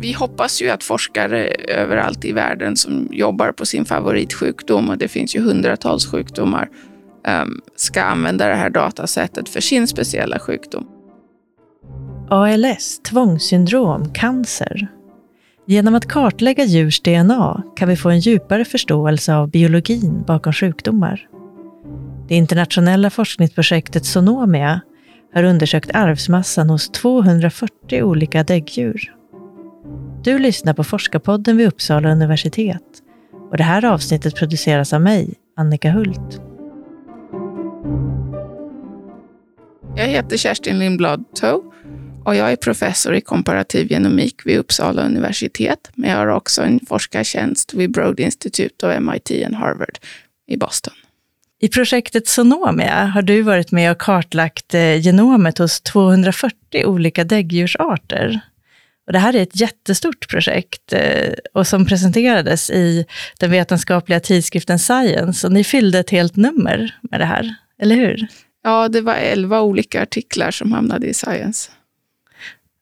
Vi hoppas ju att forskare överallt i världen som jobbar på sin favoritsjukdom, och det finns ju hundratals sjukdomar, ehm, ska använda det här datasättet för sin speciella sjukdom. ALS, tvångssyndrom, cancer. Genom att kartlägga djurs DNA kan vi få en djupare förståelse av biologin bakom sjukdomar. Det internationella forskningsprojektet Sonomia har undersökt arvsmassan hos 240 olika däggdjur. Du lyssnar på Forskarpodden vid Uppsala universitet och det här avsnittet produceras av mig, Annika Hult. Jag heter Kerstin Lindblad Tow och jag är professor i komparativ genomik vid Uppsala universitet, men jag har också en forskartjänst vid Broad Institute och MIT och Harvard i Boston. I projektet Sonomia har du varit med och kartlagt eh, genomet hos 240 olika däggdjursarter. Och det här är ett jättestort projekt eh, och som presenterades i den vetenskapliga tidskriften Science. Och ni fyllde ett helt nummer med det här, eller hur? Ja, det var elva olika artiklar som hamnade i Science.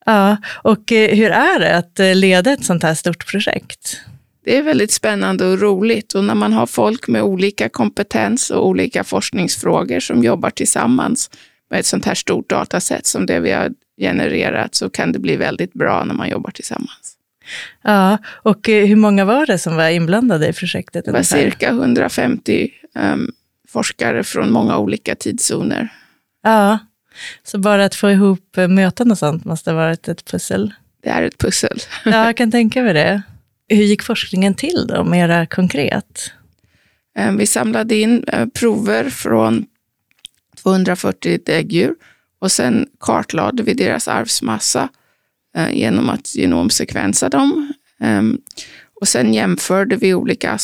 Ja, och eh, hur är det att eh, leda ett sånt här stort projekt? Det är väldigt spännande och roligt och när man har folk med olika kompetens och olika forskningsfrågor som jobbar tillsammans med ett sånt här stort datasätt som det vi har genererat så kan det bli väldigt bra när man jobbar tillsammans. Ja, och eh, hur många var det som var inblandade i projektet? Det var cirka 150 um, ehm, forskare från många olika tidszoner. Ja, så bara att få ihop eh, möten och sånt måste ha varit ett pussel? Det är ett pussel. ja, jag kan tänka mig det. Hur gick forskningen till då, mera konkret? Ehm, vi samlade in eh, prover från 240 däggdjur och sen kartlade vi deras arvsmassa eh, genom att genomsekvensa dem. Ehm, och sen jämförde vi olika,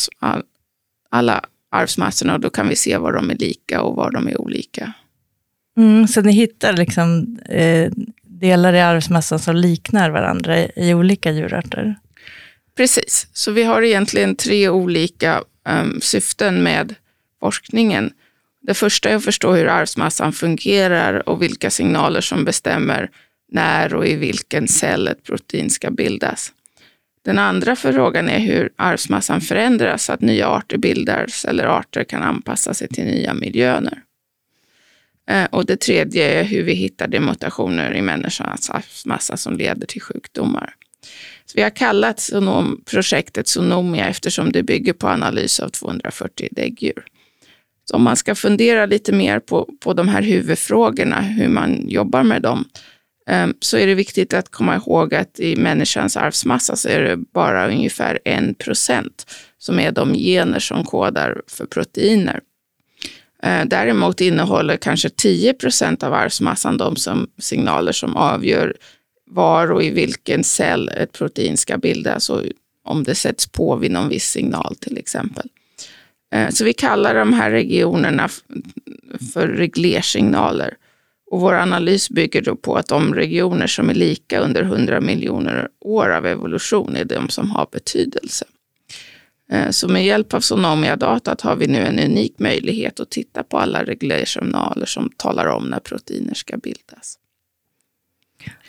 alla arvsmassorna och då kan vi se var de är lika och var de är olika. Mm, så ni hittar liksom, eh, delar i arvsmassan som liknar varandra i, i, olika djurarter? Precis, så vi har egentligen tre olika um, syften med forskningen. Det första är att förstå hur arvsmassan fungerar och vilka signaler som bestämmer när och i vilken cell ett protein ska bildas. Den andra frågan är hur arvsmassan förändras så att nya arter bildas eller arter kan anpassa sig till nya miljöer. Eh, och det tredje är hur vi hittar de mutationer i människans arvsmassa som leder till sjukdomar. Så vi har kallat sonom, projektet Sonomia eftersom det bygger på analys av 240 däggdjur. Så om man ska fundera lite mer på, på de här huvudfrågorna, hur man jobbar med dem, ehm, så är det viktigt att komma ihåg att i människans arvsmassa så är det bara ungefär en procent som är de gener som kodar för proteiner. Eh, däremot innehåller kanske 10 procent av arvsmassan de som signaler som avgör var och i vilken cell ett protein ska bildas och om det sätts på vid någon viss signal till exempel. Eh, så vi kallar de här regionerna för reglersignaler. Och vår analys bygger då på att de regioner som är lika under 100 miljoner år av evolution är de som har betydelse. Eh, så med hjälp av Sonomia-datat har vi nu en unik möjlighet att titta på alla reglersignaler som talar om när proteiner ska bildas.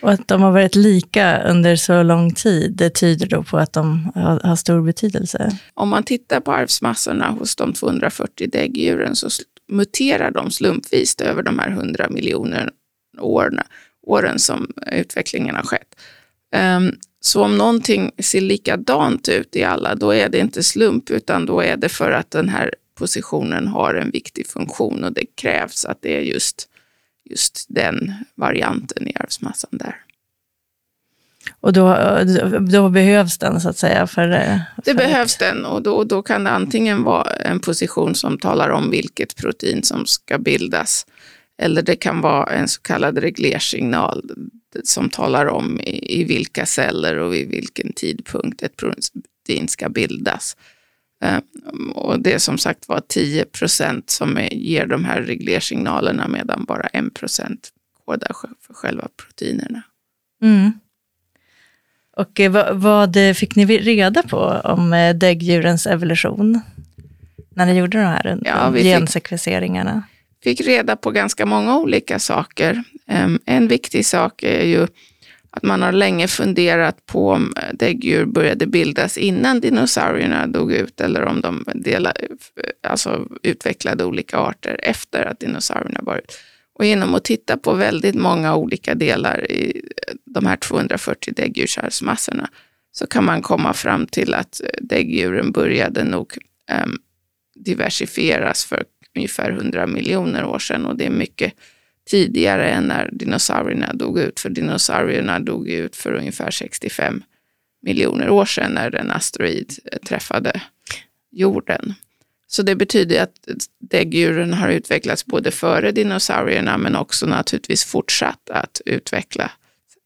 Och att de har varit lika under så lång tid, det tyder då på att de har, har stor betydelse? Om man tittar på arvsmassorna hos de 240 däggdjuren så muterar de slumpvis över de här 100 miljoner åren, åren som utvecklingen har skett. Um, så om någonting ser likadant ut i alla, då är det inte slump, utan då är det för att den här positionen har en viktig funktion och det krävs att det är just just den varianten i arvsmassan där. Och då, då behövs den så att säga? För, för det behövs den och då, då kan det antingen vara en position som talar om vilket protein som ska bildas eller det kan vara en så kallad reglersignal som talar om i, i vilka celler och vid vilken tidpunkt ett protein ska bildas. Eh, och det är som sagt var 10 procent som är, ger de här reglersignalerna medan bara 1 procent kodar för själva proteinerna. Mm. Och eh, vad, vad, fick ni reda på om eh, däggdjurens evolution när ni gjorde de här ja, gensekvenseringarna? Fick, fick reda på ganska många olika saker. En viktig sak är ju att man har länge funderat på om däggdjur började bildas innan dinosaurierna dog ut eller om de delade, alltså utvecklade olika arter efter att dinosaurierna var ut. Och genom att titta på väldigt många olika delar i de här 240 däggdjursarvsmassorna så kan man komma fram till att däggdjuren började nog eh, diversifieras för ungefär 100 miljoner år sedan och det är mycket tidigare än när dinosaurierna dog ut. För dinosaurierna dog ut för ungefär 65 miljoner år sedan när en asteroid eh, träffade jorden. Så det betyder att däggdjuren har utvecklats både före dinosaurierna men också naturligtvis fortsatt att utveckla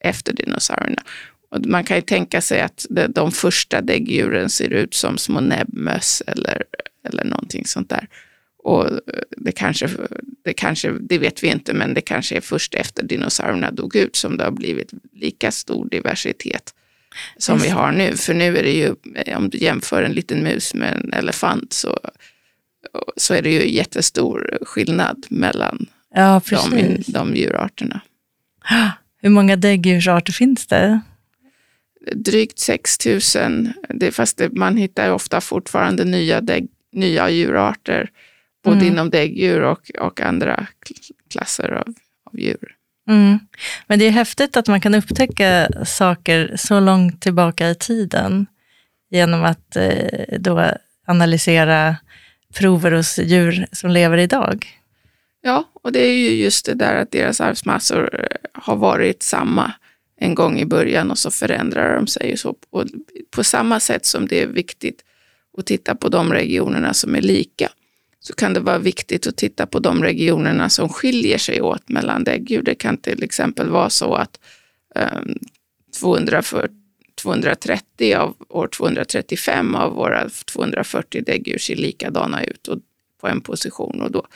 efter dinosaurierna. Och man kan ju tänka sig att de första däggdjuren ser ut som små näbbmöss eller, eller någonting sånt där. Och det kanske, det kanske, det vet vi inte, men det kanske är först efter dinosaurierna dog ut som det har blivit lika stor diversitet som vi har nu. För nu är det ju, om du jämför en liten mus med en elefant så, så är det ju jättestor skillnad mellan ja, de, de djurarterna. Hur många däggdjursarter finns det? Drygt 6 000, det, fast det, man hittar ofta fortfarande nya, dägg, nya djurarter både mm. inom däggdjur och, och andra klasser av, av djur. Mm. Men det är häftigt att man kan upptäcka saker så långt tillbaka i tiden genom att eh, då analysera prover hos djur som lever idag. Ja, och det är ju just det där att deras arvsmassor eh, har varit samma en gång i början och så förändrar de sig. Så, och på samma sätt som det är viktigt att titta på de regionerna som är lika, så kan det vara viktigt att titta på de regionerna som skiljer sig åt mellan däggdjur. Det kan till exempel vara så att um, 240, 230 av år 235 av våra 240 däggdjur ser likadana ut och, på en position och då,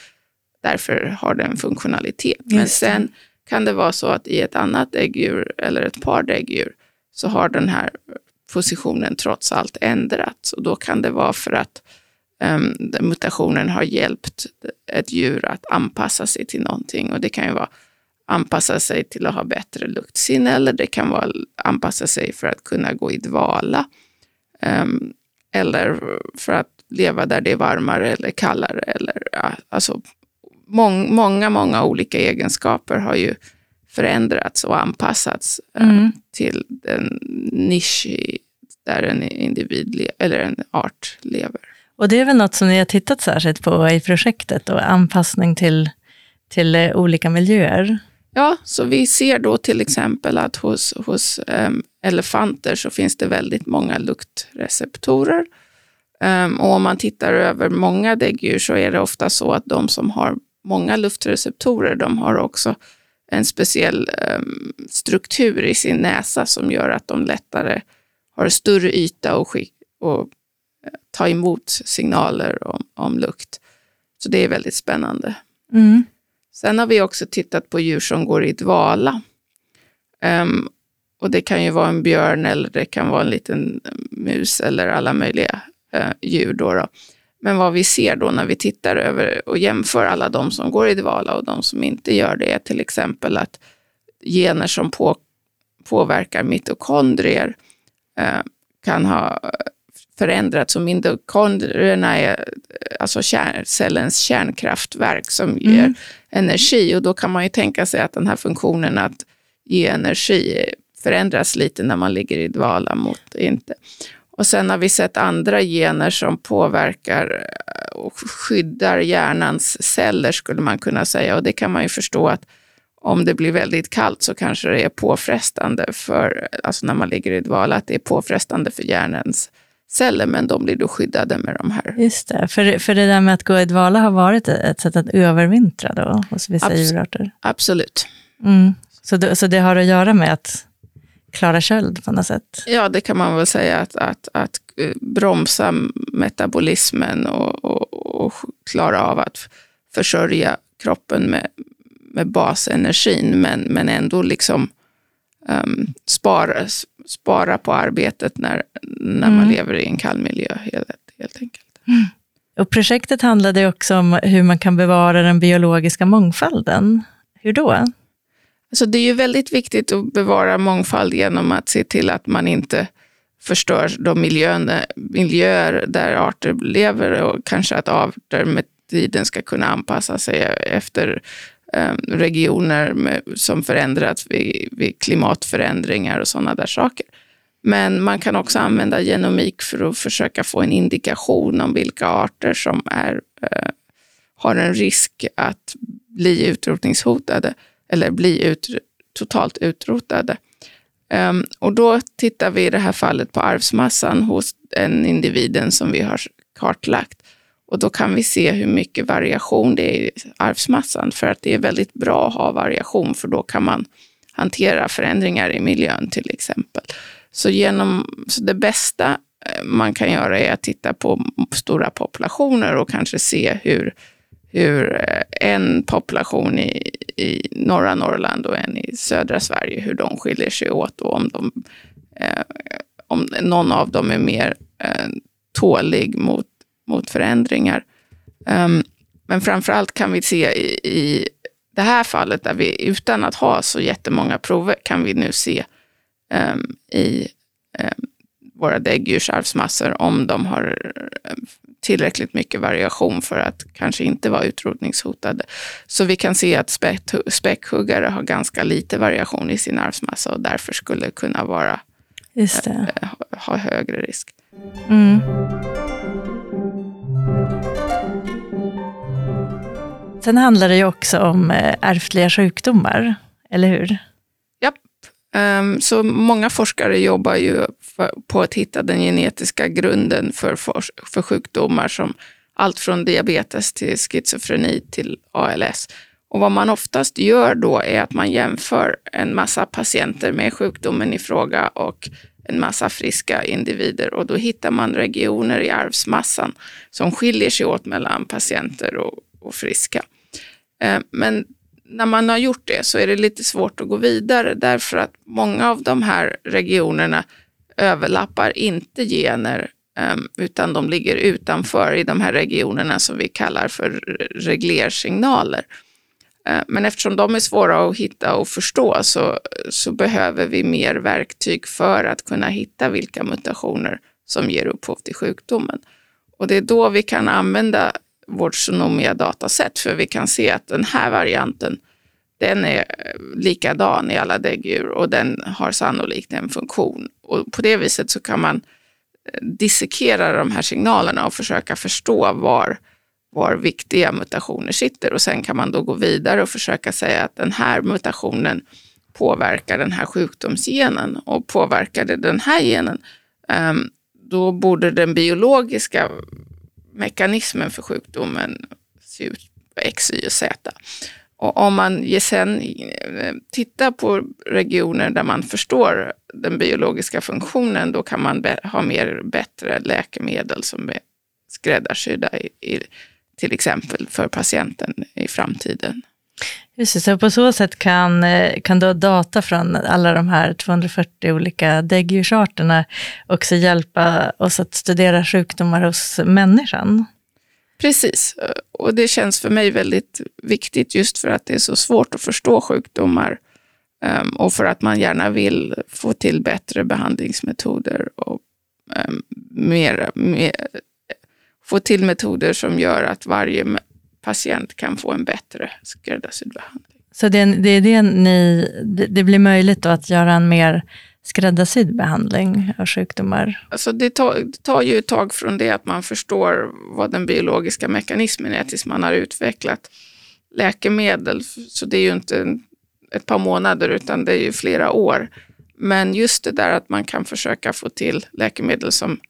därför har det en funktionalitet. Men sen kan det vara så att i ett annat däggdjur eller ett par däggdjur så har den här positionen trots allt ändrats och då kan det vara för att mutationen har hjälpt ett djur att anpassa sig till någonting. Och det kan ju vara anpassa sig till att ha bättre luktsinne eller det kan vara anpassa sig för att kunna gå i dvala. Um, eller för att leva där det är varmare eller kallare. Eller, alltså, mång, många, många olika egenskaper har ju förändrats och anpassats mm. uh, till den nisch där en individ eller en art lever. Och det är väl något som ni har tittat särskilt på i projektet, och anpassning till, till eh, olika miljöer? Ja, så vi ser då till exempel att hos, hos um, elefanter så finns det väldigt många luktreceptorer. Um, och om man tittar över många däggdjur så är det ofta så att de som har många luftreceptorer, de har också en speciell um, struktur i sin näsa som gör att de lättare har större yta och, och ta emot signaler om, om lukt. Så det är väldigt spännande. Mm. Sen har vi också tittat på djur som går i dvala. Um, och det kan ju vara en björn eller det kan vara en liten mus eller alla möjliga uh, djur. Då, då Men vad vi ser då när vi tittar över och jämför alla de som går i dvala och de som inte gör det är till exempel att gener som på, påverkar mitokondrier uh, kan ha förändrats och mitokondrierna är alltså kärn, cellens kärnkraftverk som mm. ger energi och då kan man ju tänka sig att den här funktionen att ge energi förändras lite när man ligger i dvala mot inte. Och sen har vi sett andra gener som påverkar och skyddar hjärnans celler skulle man kunna säga och det kan man ju förstå att om det blir väldigt kallt så kanske det är påfrestande för, alltså när man ligger i dvala, att det är påfrestande för hjärnans celler, men de blir då skyddade med de här. Just det, för, för det där med att gå i dvala har varit ett sätt att övervintra då hos vissa Abs djurarter? Absolut. Mm. Så, det, så det har att göra med att klara köld på något sätt? Ja, det kan man väl säga, att, att, att eh, bromsa metabolismen och, och, och klara av att försörja kroppen med, med basenergin, men, men ändå liksom um, spara, spara på arbetet när, när mm. man lever i en kall miljö helt, helt enkelt. Mm. Och projektet handlade också om hur man kan bevara den biologiska mångfalden. Hur då? Alltså det är ju väldigt viktigt att bevara mångfald genom att se till att man inte förstör de miljöer, miljöer där arter lever och kanske att arter med tiden ska kunna anpassa sig efter Eh, regioner med, som förändrats vid, vid klimatförändringar och sådana där saker. Men man kan också använda genomik för att försöka få en indikation om vilka arter som är, eh, har en risk att bli utrotningshotade eller bli ut, totalt utrotade. Um, och då tittar vi i det här fallet på arvsmassan hos den individen som vi har kartlagt. Och då kan vi se hur mycket variation det är i arvsmassan, för att det är väldigt bra att ha variation, för då kan man hantera förändringar i miljön till exempel. Så, genom, så det bästa eh, man kan göra är att titta på stora populationer och kanske se hur hur eh, en population i, i norra Norrland och en i södra Sverige, hur de skiljer sig åt och om, de, eh, om någon av dem är mer eh, tålig mot, mot förändringar. Um, men framförallt kan vi se i, i det här fallet, där vi utan att ha så jättemånga prover, kan vi nu se um, i um, våra däggdjursarvsmassor om de har tillräckligt mycket variation för att kanske inte vara utrotningshotade. Så vi kan se att späckhuggare har ganska lite variation i sin arvsmassa och därför skulle kunna vara, äh, ha högre risk. Mm. Sen handlar det ju också om eh, ärftliga sjukdomar, eller hur? Ja, ehm, så många forskare jobbar ju på att hitta den genetiska grunden för, för sjukdomar som allt från diabetes till schizofreni till ALS. Och vad man oftast gör då är att man jämför en massa patienter med sjukdomen i fråga och en massa friska individer och då hittar man regioner i arvsmassan som skiljer sig åt mellan patienter och, och friska. Eh, men när man har gjort det så är det lite svårt att gå vidare därför att många av de här regionerna överlappar inte gener ehm, utan de ligger utanför i de här regionerna som vi kallar för reglersignaler. Eh, men eftersom de är svåra att hitta och förstå så, så behöver vi mer verktyg för att kunna hitta vilka mutationer som ger upphov till sjukdomen. Och det är då vi kan använda vårt Sonomia dataset för vi kan se att den här varianten den är likadan i alla däggdjur och den har sannolikt en funktion. Och på det viset så kan man eh, dissekera de här signalerna och försöka förstå var, var viktiga mutationer sitter. Och sen kan man då gå vidare och försöka säga att den här mutationen påverkar den här sjukdomsgenen och påverkar det den här genen, ehm, då borde den biologiska mekanismen för sjukdomen ser ut på X, Y och Z. Och om man sen eh, tittar på regioner där man förstår den biologiska funktionen, då kan man ha mer bättre läkemedel som är skräddarsydda i, i, till exempel för patienten i framtiden. Just det, så på så sätt kan, eh, kan då data från alla de här 240 olika däggdjursarterna också hjälpa oss att studera sjukdomar hos människan? Precis, och det känns för mig väldigt viktigt just för att det är så svårt att förstå sjukdomar ehm, och för att man gärna vill få till bättre behandlingsmetoder och ehm, mer, mer, få till metoder som gör att varje patient kan få en bättre skräddarsydd behandling. Så det, det är det ni, det, det blir möjligt att göra en mer skräddarsydd behandling av sjukdomar? Alltså det, tar, det tar ju ett tag från det att man förstår vad den biologiska mekanismen är tills man har utvecklat läkemedel. Så det är ju inte ett par månader utan det är ju flera år. Men just det där att man kan försöka få till läkemedel som,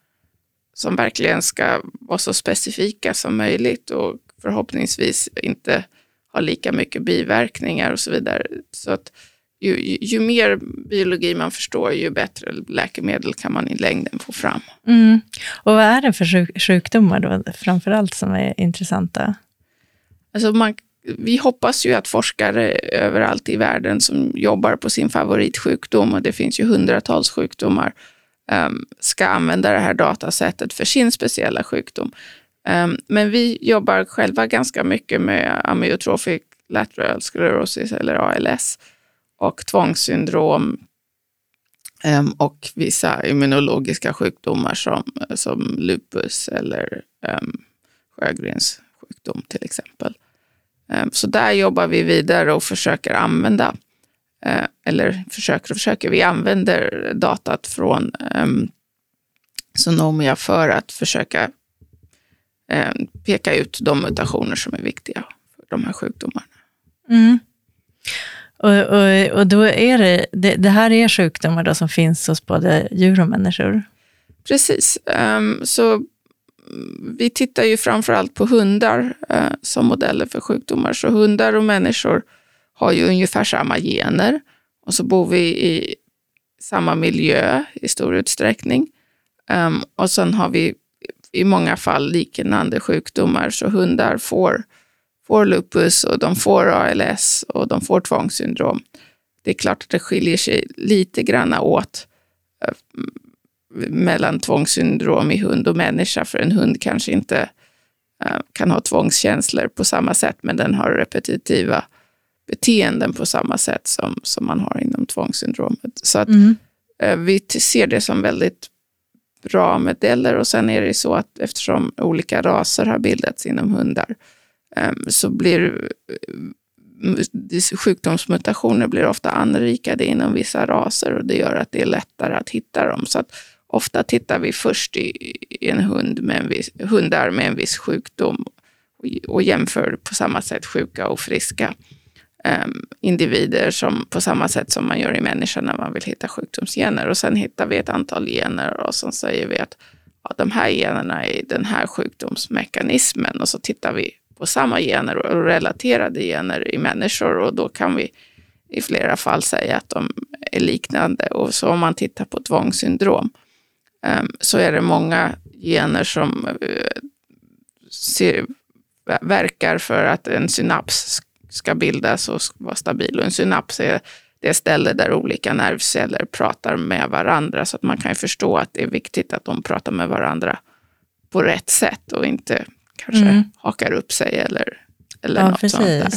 som verkligen ska vara så specifika som möjligt och förhoppningsvis inte ha lika mycket biverkningar och så vidare. Så att ju, ju, mer biologi man förstår, ju bättre läkemedel kan man i längden få fram. Mm. Och vad är det för sjuk sjukdomar då, framförallt som är intressanta? Alltså man, vi hoppas ju att forskare överallt i världen som jobbar på sin favoritsjukdom, och det finns ju hundratals sjukdomar, um, ska använda det här datasättet för sin speciella sjukdom. Ehm, men vi jobbar själva ganska mycket med amyotrofic lateral sclerosis eller ALS. och tvångssyndrom ehm, och vissa immunologiska sjukdomar som, som lupus eller ehm, um, Sjögrens sjukdom till exempel. Um, så där jobbar vi vidare och försöker använda, uh, eller försöker och försöker, vi använder datat från um, Sonomia för att försöka eh, peka ut de mutationer som är viktiga för de här sjukdomarna. Mm. Och, och, och då är det, det, det, här är sjukdomar då som finns hos både djur och människor? Precis. Um, så vi tittar ju framförallt på hundar uh, som modeller för sjukdomar. Så hundar och människor har ju ungefär samma gener och så bor vi i samma miljö i stor utsträckning. Um, och sen har vi i många fall liknande sjukdomar, så hundar får, får lupus och de får ALS och de får tvångssyndrom. Det är klart att det skiljer sig lite grann åt uh, mellan tvångssyndrom i hund och människa, för en hund kanske inte uh, kan ha tvångskänslor på samma sätt, men den har repetitiva beteenden på samma sätt som, som man har inom tvångssyndromet. Så att mm. uh, vi ser det som väldigt bra modeller och sen är det så att eftersom olika raser har bildats inom hundar ehm, så blir eh, sjukdomsmutationer blir ofta anrikade inom vissa raser och det gör att det är lättare att hitta dem. Så att ofta tittar vi först i, en hund med en viss, hundar med en viss sjukdom och, och jämför på samma sätt sjuka och friska um, individer som, på samma sätt som man gör i människan när man vill hitta sjukdomsgener. Och sen hittar vi ett antal gener och så säger vi att ja, de här generna är den här sjukdomsmekanismen och så tittar vi på samma gener och relaterade gener i människor och då kan vi i flera fall säga att de är liknande. Och så om man tittar på tvångssyndrom um, så är det många gener som eh, uh, ser, verkar för att en synaps ska bildas och vara stabil. Och en synaps är det ställe där olika nervceller pratar med varandra. Så att man kan förstå att det är viktigt att de pratar med varandra på rätt sätt och inte kanske mm. hakar upp sig eller, eller ja, något precis. sånt där.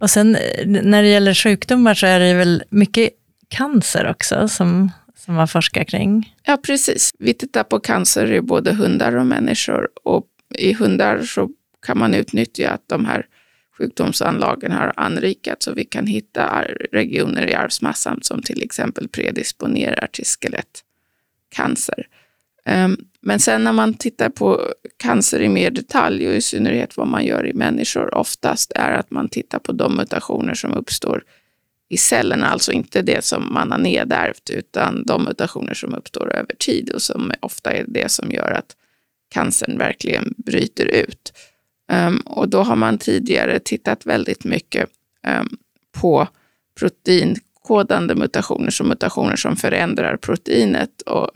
Och sen när det gäller sjukdomar så är det väl mycket cancer också som, som man forskar kring? Ja, precis. Vi tittar på cancer i både hundar och människor. Och i hundar så kan man utnyttja att de här sjukdomsanlagen har anrikats och vi kan hitta regioner i arvsmassan som till exempel predisponerar till skelettcancer. Ehm, men sen när man tittar på cancer i mer detalj och i synnerhet vad man gör i människor oftast är att man tittar på de mutationer som uppstår i cellerna, alltså inte det som man har nedärvt utan de mutationer som uppstår över tid och som ofta är det som gör att cancern verkligen bryter ut. Um, och då har man tidigare tittat väldigt mycket um, på proteinkodande mutationer, så mutationer som förändrar proteinet och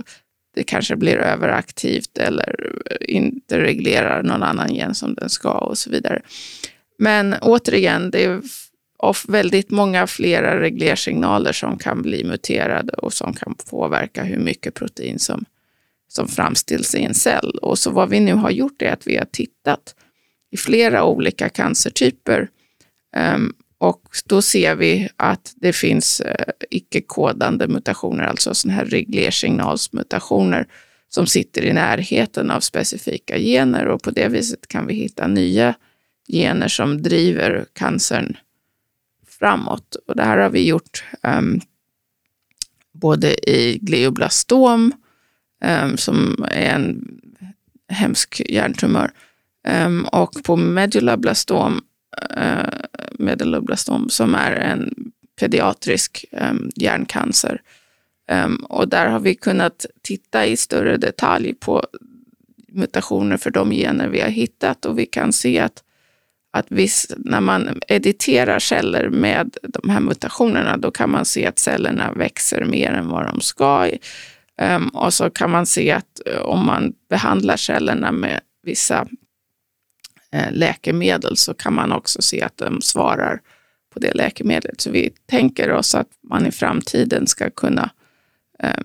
det kanske blir överaktivt eller eh, inte reglerar någon annan gen som den ska och så vidare. Men återigen, det är väldigt många flera reglersignaler som kan bli muterade och som kan påverka hur mycket protein som, som framställs i en cell. Och så vad vi nu har gjort är att vi har tittat i flera olika cancertyper. Um, och då ser vi att det finns uh, icke-kodande mutationer, alltså sådana här reglersignalsmutationer som sitter i närheten av specifika gener och på det viset kan vi hitta nya gener som driver cancern framåt. Och det här har vi gjort um, både i glioblastom, um, som är en hemsk hjärntumör, Ehm, och på medulablastom, uh, eh, som är en pediatrisk um, hjärncancer. Um, och där har vi kunnat titta i större detalj på mutationer för de gener vi har hittat och vi kan se att, att viss, när man editerar celler med de här mutationerna, då kan man se att cellerna växer mer än vad de ska. Um, och så kan man se att eh, om man behandlar cellerna med vissa Eh, läkemedel så kan man också se att de svarar på det läkemedlet. Så vi tänker oss att man i framtiden ska kunna eh,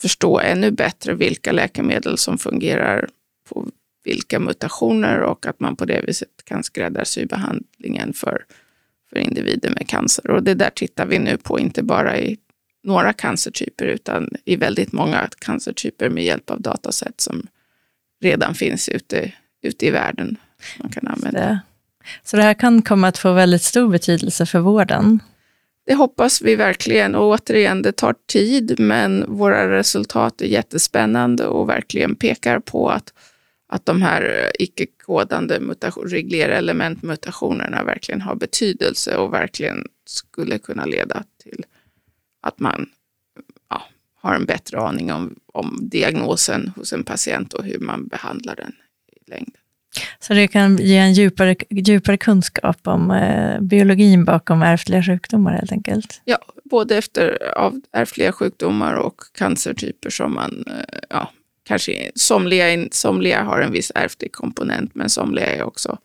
förstå ännu bättre vilka läkemedel som fungerar på vilka mutationer och att man på det viset kan skräddarsy behandlingen för, för individer med cancer. Och det där tittar vi nu på, inte bara i några cancertyper utan i väldigt många cancertyper med hjälp av datasätt som redan finns ute, ute i världen. Man kan använda. Det. Så det här kan komma att få väldigt stor betydelse för vården? Det hoppas vi verkligen. Och återigen, det tar tid, men våra resultat är jättespännande och verkligen pekar på att, att de här icke-kodande elementmutationerna verkligen har betydelse och verkligen skulle kunna leda till att man ja, har en bättre aning om, om diagnosen hos en patient och hur man behandlar den i längden. Så det kan ge en djupare, djupare kunskap om eh, biologin bakom ärftliga sjukdomar helt enkelt? Ja, både efter av ärftliga sjukdomar och cancertyper som man, eh, ja, kanske somliga, somliga har en viss ärftlig komponent, men somliga är också,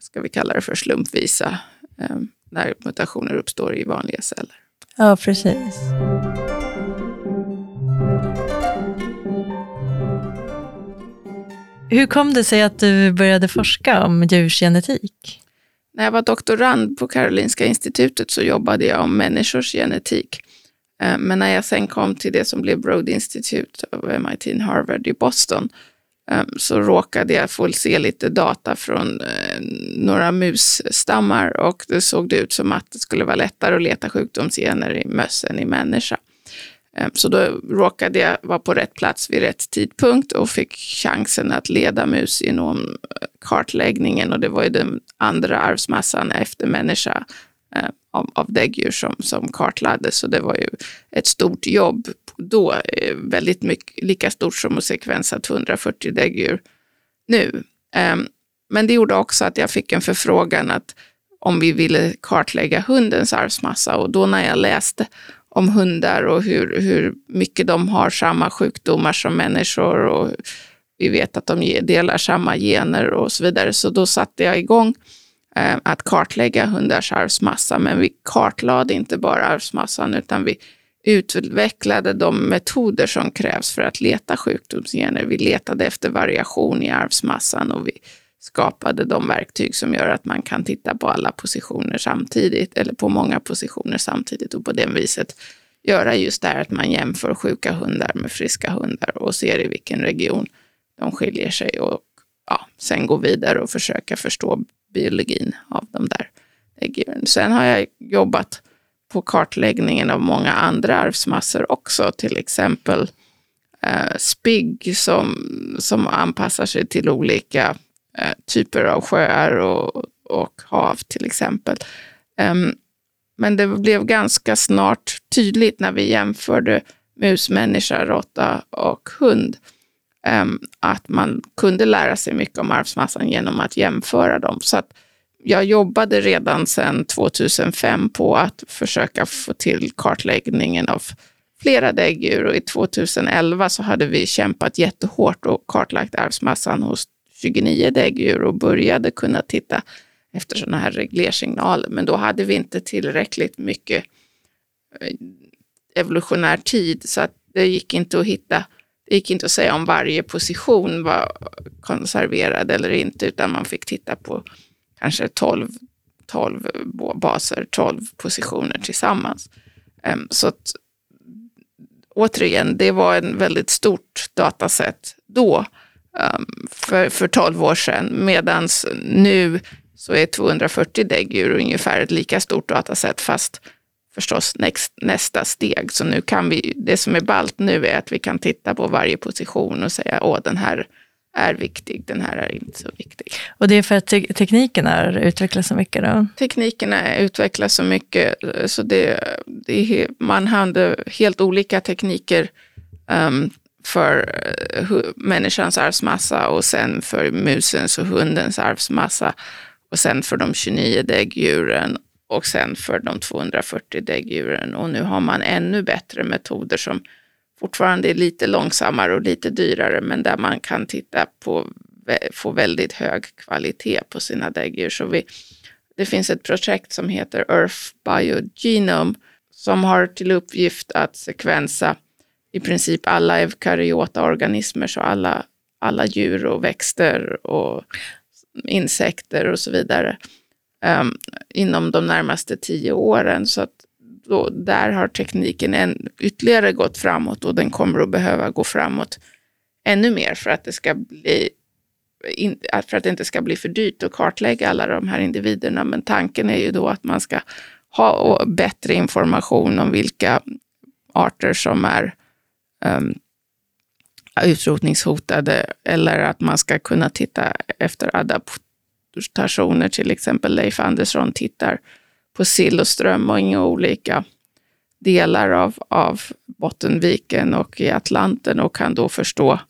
ska vi kalla det för slumpvisa, eh, när mutationer uppstår i vanliga celler. Ja, precis. Hur kom det sig att du började forska om djursgenetik? När jag var doktorand på Karolinska institutet så jobbade jag om människors genetik. Eh, men när jag sen kom till det som blev Broad Institute av MIT och Harvard i Boston eh, så råkade jag få se lite data från eh, några musstammar och det såg det ut som att det skulle vara lättare att leta sjukdomsgener i möss än i människa. Eh, så då råkade jag vara på rätt plats vid rätt tidpunkt och fick chansen att leda musgenomkartläggningen eh, och det var ju den andra arvsmassan efter människa eh, av, av däggdjur som, som kartlades. Så det var ju ett stort jobb då, väldigt mycket, lika stort som att sekvensa 240 däggdjur nu. Men det gjorde också att jag fick en förfrågan att om vi ville kartlägga hundens arvsmassa och då när jag läste om hundar och hur, hur mycket de har samma sjukdomar som människor och vi vet att de delar samma gener och så vidare. Så då satte jag igång eh, att kartlägga hundars arvsmassa, men vi kartlade inte bara arvsmassan utan vi utvecklade de metoder som krävs för att leta sjukdomsgener. Vi letade efter variation i arvsmassan och vi skapade de verktyg som gör att man kan titta på alla positioner samtidigt eller på många positioner samtidigt och på det viset göra just det här att man jämför sjuka hundar med friska hundar och ser i vilken region de skiljer sig och ja, sen gå vidare och försöka förstå biologin av de där äggdjuren. Sen har jag jobbat på kartläggningen av många andra arvsmassor också, till exempel eh, spigg som, som anpassar sig till olika Eh, typer av sjöar och, och hav till exempel. Um, men det blev ganska snart tydligt när vi jämförde mus, människa, råtta och hund um, att man kunde lära sig mycket om arvsmassan genom att jämföra dem. Så att jag jobbade redan sedan 2005 på att försöka få till kartläggningen av flera däggdjur och i 2011 så hade vi kämpat jättehårt och kartlagt arvsmassan hos 29 däggdjur och började kunna titta efter sådana här reglersignaler. Men då hade vi inte tillräckligt mycket eh, evolutionär tid så att det gick inte att hitta, det gick inte att säga om varje position var konserverad eller inte, utan man fick titta på kanske 12, 12 baser, 12 positioner tillsammans. Ehm, så att, återigen, det var en väldigt stort datasätt då um, för, för 12 år sedan. Medan nu så är 240 däggdjur ungefär ett lika stort dataset fast förstås next, nästa steg. Så nu kan vi, det som är ballt nu är att vi kan titta på varje position och säga åh den här är viktig, den här är inte så viktig. Och det är för att te tekniken har utvecklats så mycket då? Teknikerna utvecklas så mycket så det, det är, man hade helt olika tekniker um, för eh, människans arvsmassa och sen för musens och hundens arvsmassa och sen för de 29 däggdjuren och sen för de 240 däggdjuren. Och nu har man ännu bättre metoder som fortfarande är lite långsammare och lite dyrare, men där man kan titta på, få väldigt hög kvalitet på sina däggdjur. Så vi, det finns ett projekt som heter Earth Biogenome som har till uppgift att sekvensa i princip alla eukaryota organismer, så alla, alla djur och växter och insekter och så vidare. um, inom de närmaste tio åren. Så att då, där har tekniken än, ytterligare gått framåt och den kommer att behöva gå framåt ännu mer för att det ska bli in, för att det inte ska bli för dyrt att kartlägga alla de här individerna. Men tanken är ju då att man ska ha bättre information om vilka arter som är um, utrotningshotade eller att man ska kunna titta efter adaptationer. Till exempel Leif Andersson tittar på sill och strömming och olika delar av, av Bottenviken och i Atlanten och kan då förstå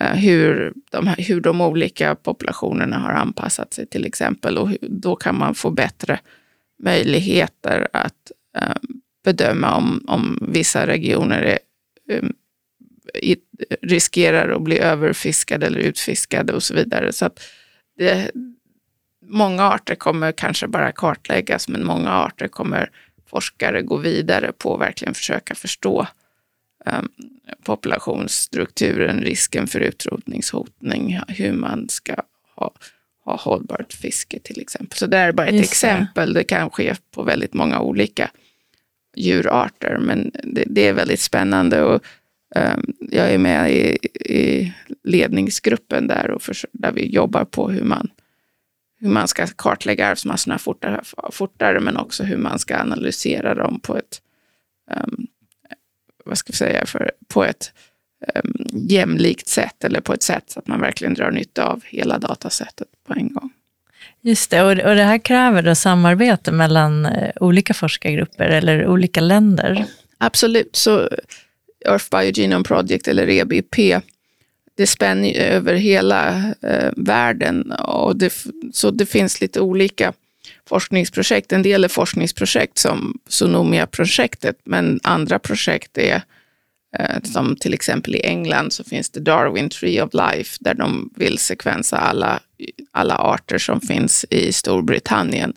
eh, hur, de, hur de olika populationerna har anpassat sig till exempel. Och hur, då kan man få bättre möjligheter att eh, bedöma om, om vissa regioner är, riskerar att bli överfiskade eller utfiskade och så vidare. Så att det, många arter kommer kanske bara kartläggas, men många arter kommer forskare gå vidare på och verkligen försöka förstå um, populationsstrukturen, risken för utrotningshotning, hur man ska ha, ha hållbart fiske till exempel. Så det är bara ett Just exempel. Det. det kan ske på väldigt många olika djurarter, men det, det är väldigt spännande. Och, um, jag är med i, i ledningsgruppen där, och för, där vi jobbar på hur man hur man ska kartlägga arvsmassorna fortare, fortare men också hur man ska analysera dem på ett, um, vad ska vi säga, för, på ett um, jämlikt sätt eller på ett sätt så att man verkligen drar nytta av hela datasättet på en gång. Just det, och, och det här kräver då samarbete mellan eh, olika forskargrupper eller olika länder? Absolut, så Earth Biogenome Project eller EBP det spänner över hela eh, världen. Och det, så det finns lite olika forskningsprojekt. En del är forskningsprojekt som Sonomia-projektet, men andra projekt är eh, som till exempel i England så finns det Darwin Tree of Life där de vill sekvensa alla, alla arter som finns i Storbritannien.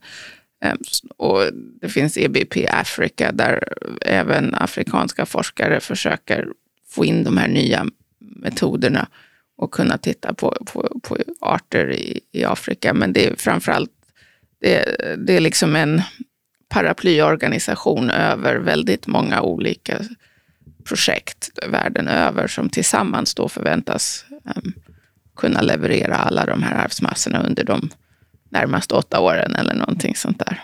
Ehm, och det finns EBP Africa där även afrikanska forskare försöker få in de här nya metoderna och kunna titta på, på, på arter i, i Afrika. Men det är framförallt det, det är liksom en paraplyorganisation över väldigt många olika projekt världen över som tillsammans då förväntas um, kunna leverera alla de här arvsmassorna under de närmaste åtta åren eller någonting sånt där.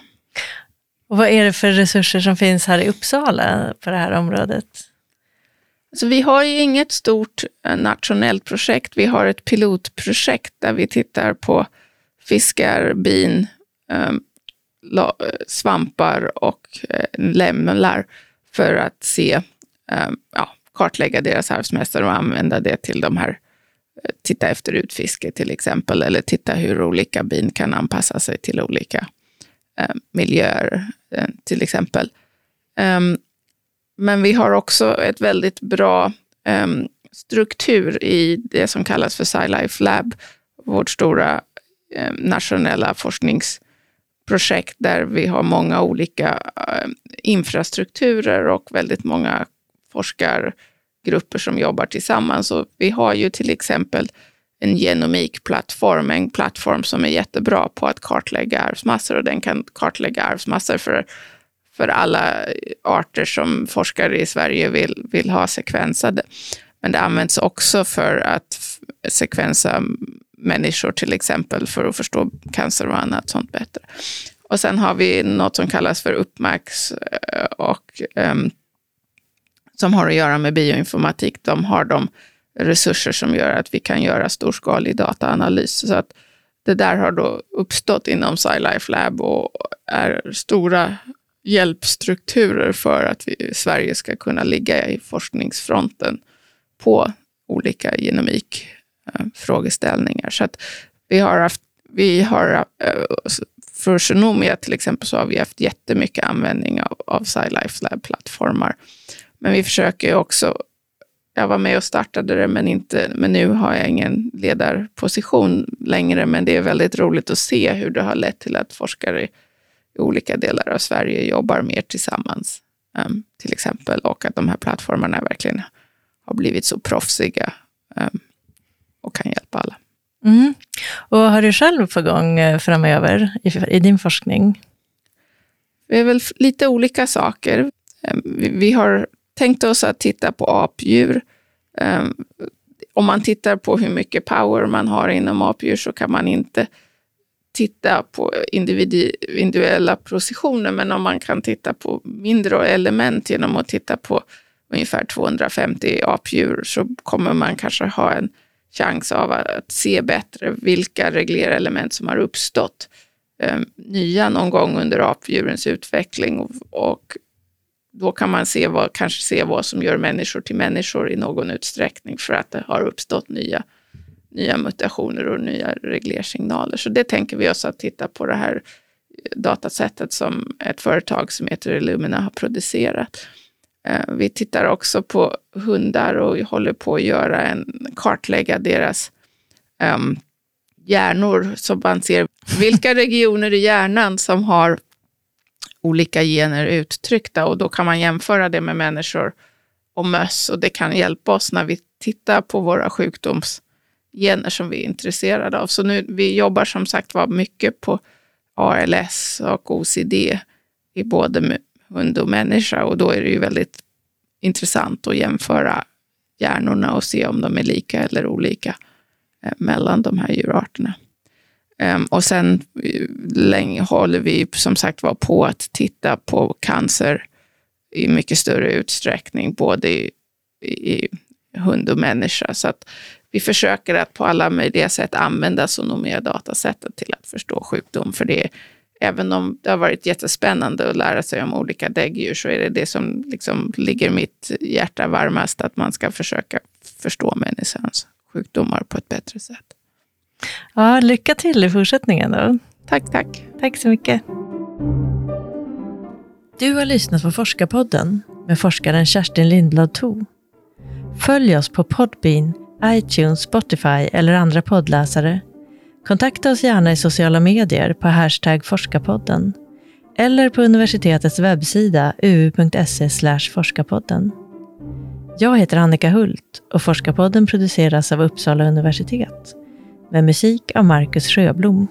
Och vad är det för resurser som finns här i Uppsala på det här området? Så vi har ju inget stort eh, nationellt projekt. Vi har ett pilotprojekt där vi tittar på fiskar, bin, ehm, svampar och eh, lämlar för att se, ehm, ja, kartlägga deras arvsmästare och använda det till de här, eh, titta efter utfiske till exempel, eller titta hur olika bin kan anpassa sig till olika eh, miljöer eh, till exempel. Ehm, men vi har också ett väldigt bra um, struktur i det som kallas för SciLife Lab, vårt stora um, nationella forskningsprojekt där vi har många olika eh, infrastrukturer och väldigt många grupper som jobbar tillsammans. Och vi har ju till exempel en genomikplattform, en plattform som är jättebra på att kartlägga arvsmassor och den kan kartlägga arvsmassor för för alla arter som forskare i Sverige vill, vill ha sekvensade. Men det används också för att sekvensa människor till exempel för att förstå cancer och annat sånt bättre. Och sen har vi något som kallas för uppmärks eh, och um, som har att göra med bioinformatik. De har de resurser som gör att vi kan göra storskalig dataanalys. Så att det där har då uppstått inom SciLife Lab och är stora hjälpstrukturer för att vi, Sverige ska kunna ligga i forskningsfronten på olika genomikfrågeställningar. Eh, så att vi har haft, vi har, eh, för Genomia till exempel så har vi haft jättemycket användning av, av SciLife Lab-plattformar. Men vi försöker också, jag var med och startade det, men, inte, men nu har jag ingen ledarposition längre, men det är väldigt roligt att se hur det har lett till att forskare i olika delar av Sverige jobbar mer tillsammans, um, till exempel. Och att de här plattformarna verkligen har blivit så proffsiga um, och kan hjälpa alla. Mm. Och har du själv på gång eh, framöver i, i din forskning? Det är väl lite olika saker. Ehm, vi har tänkt oss att titta på apdjur. Ehm, om man tittar på hur mycket power man har inom apdjur så kan man inte titta på individuella positioner, men om man kan titta på mindre element genom att titta på ungefär 250 apdjur så kommer man kanske ha en chans av att se bättre vilka reglerelement som har uppstått eh, nya någon gång under apdjurens utveckling och, och då kan man se vad, kanske se vad som gör människor till människor i någon utsträckning för att det har uppstått nya, nya mutationer och nya reglersignaler. Så det tänker vi oss att titta på det här datasättet som ett företag som heter Illumina har producerat. Eh, vi tittar också på hundar och håller på att göra en, kartlägga deras um, hjärnor så man ser vilka regioner i hjärnan som har olika gener uttryckta och då kan man jämföra det med människor och möss och det kan hjälpa oss när vi tittar på våra sjukdomsgener som vi är intresserade av. Så nu, vi jobbar som sagt var mycket på ALS och OCD i både hund och människa och då är det ju väldigt intressant att jämföra hjärnorna och se om de är lika eller olika eh, mellan de här djurarterna. Ehm, och sen eh, länge håller vi som sagt var på att titta på cancer i mycket större utsträckning, både i, i hund och människa. Så att vi försöker att på alla möjliga sätt använda sonomia-datasättet till att förstå sjukdom. För det, även om det har varit jättespännande att lära sig om olika däggdjur, så är det det som liksom ligger mitt hjärta varmast, att man ska försöka förstå människans sjukdomar på ett bättre sätt. Ja, lycka till i fortsättningen då. Tack, tack. Tack så mycket. Du har lyssnat på Forskarpodden med forskaren Kerstin Lindblad Thor. Följ oss på Podbean, iTunes, Spotify eller andra poddläsare. Kontakta oss gärna i sociala medier på hashtag forskarpodden eller på universitetets webbsida uu.se forskarpodden. Jag heter Annika Hult och Forskarpodden produceras av Uppsala universitet med musik av Marcus Sjöblom.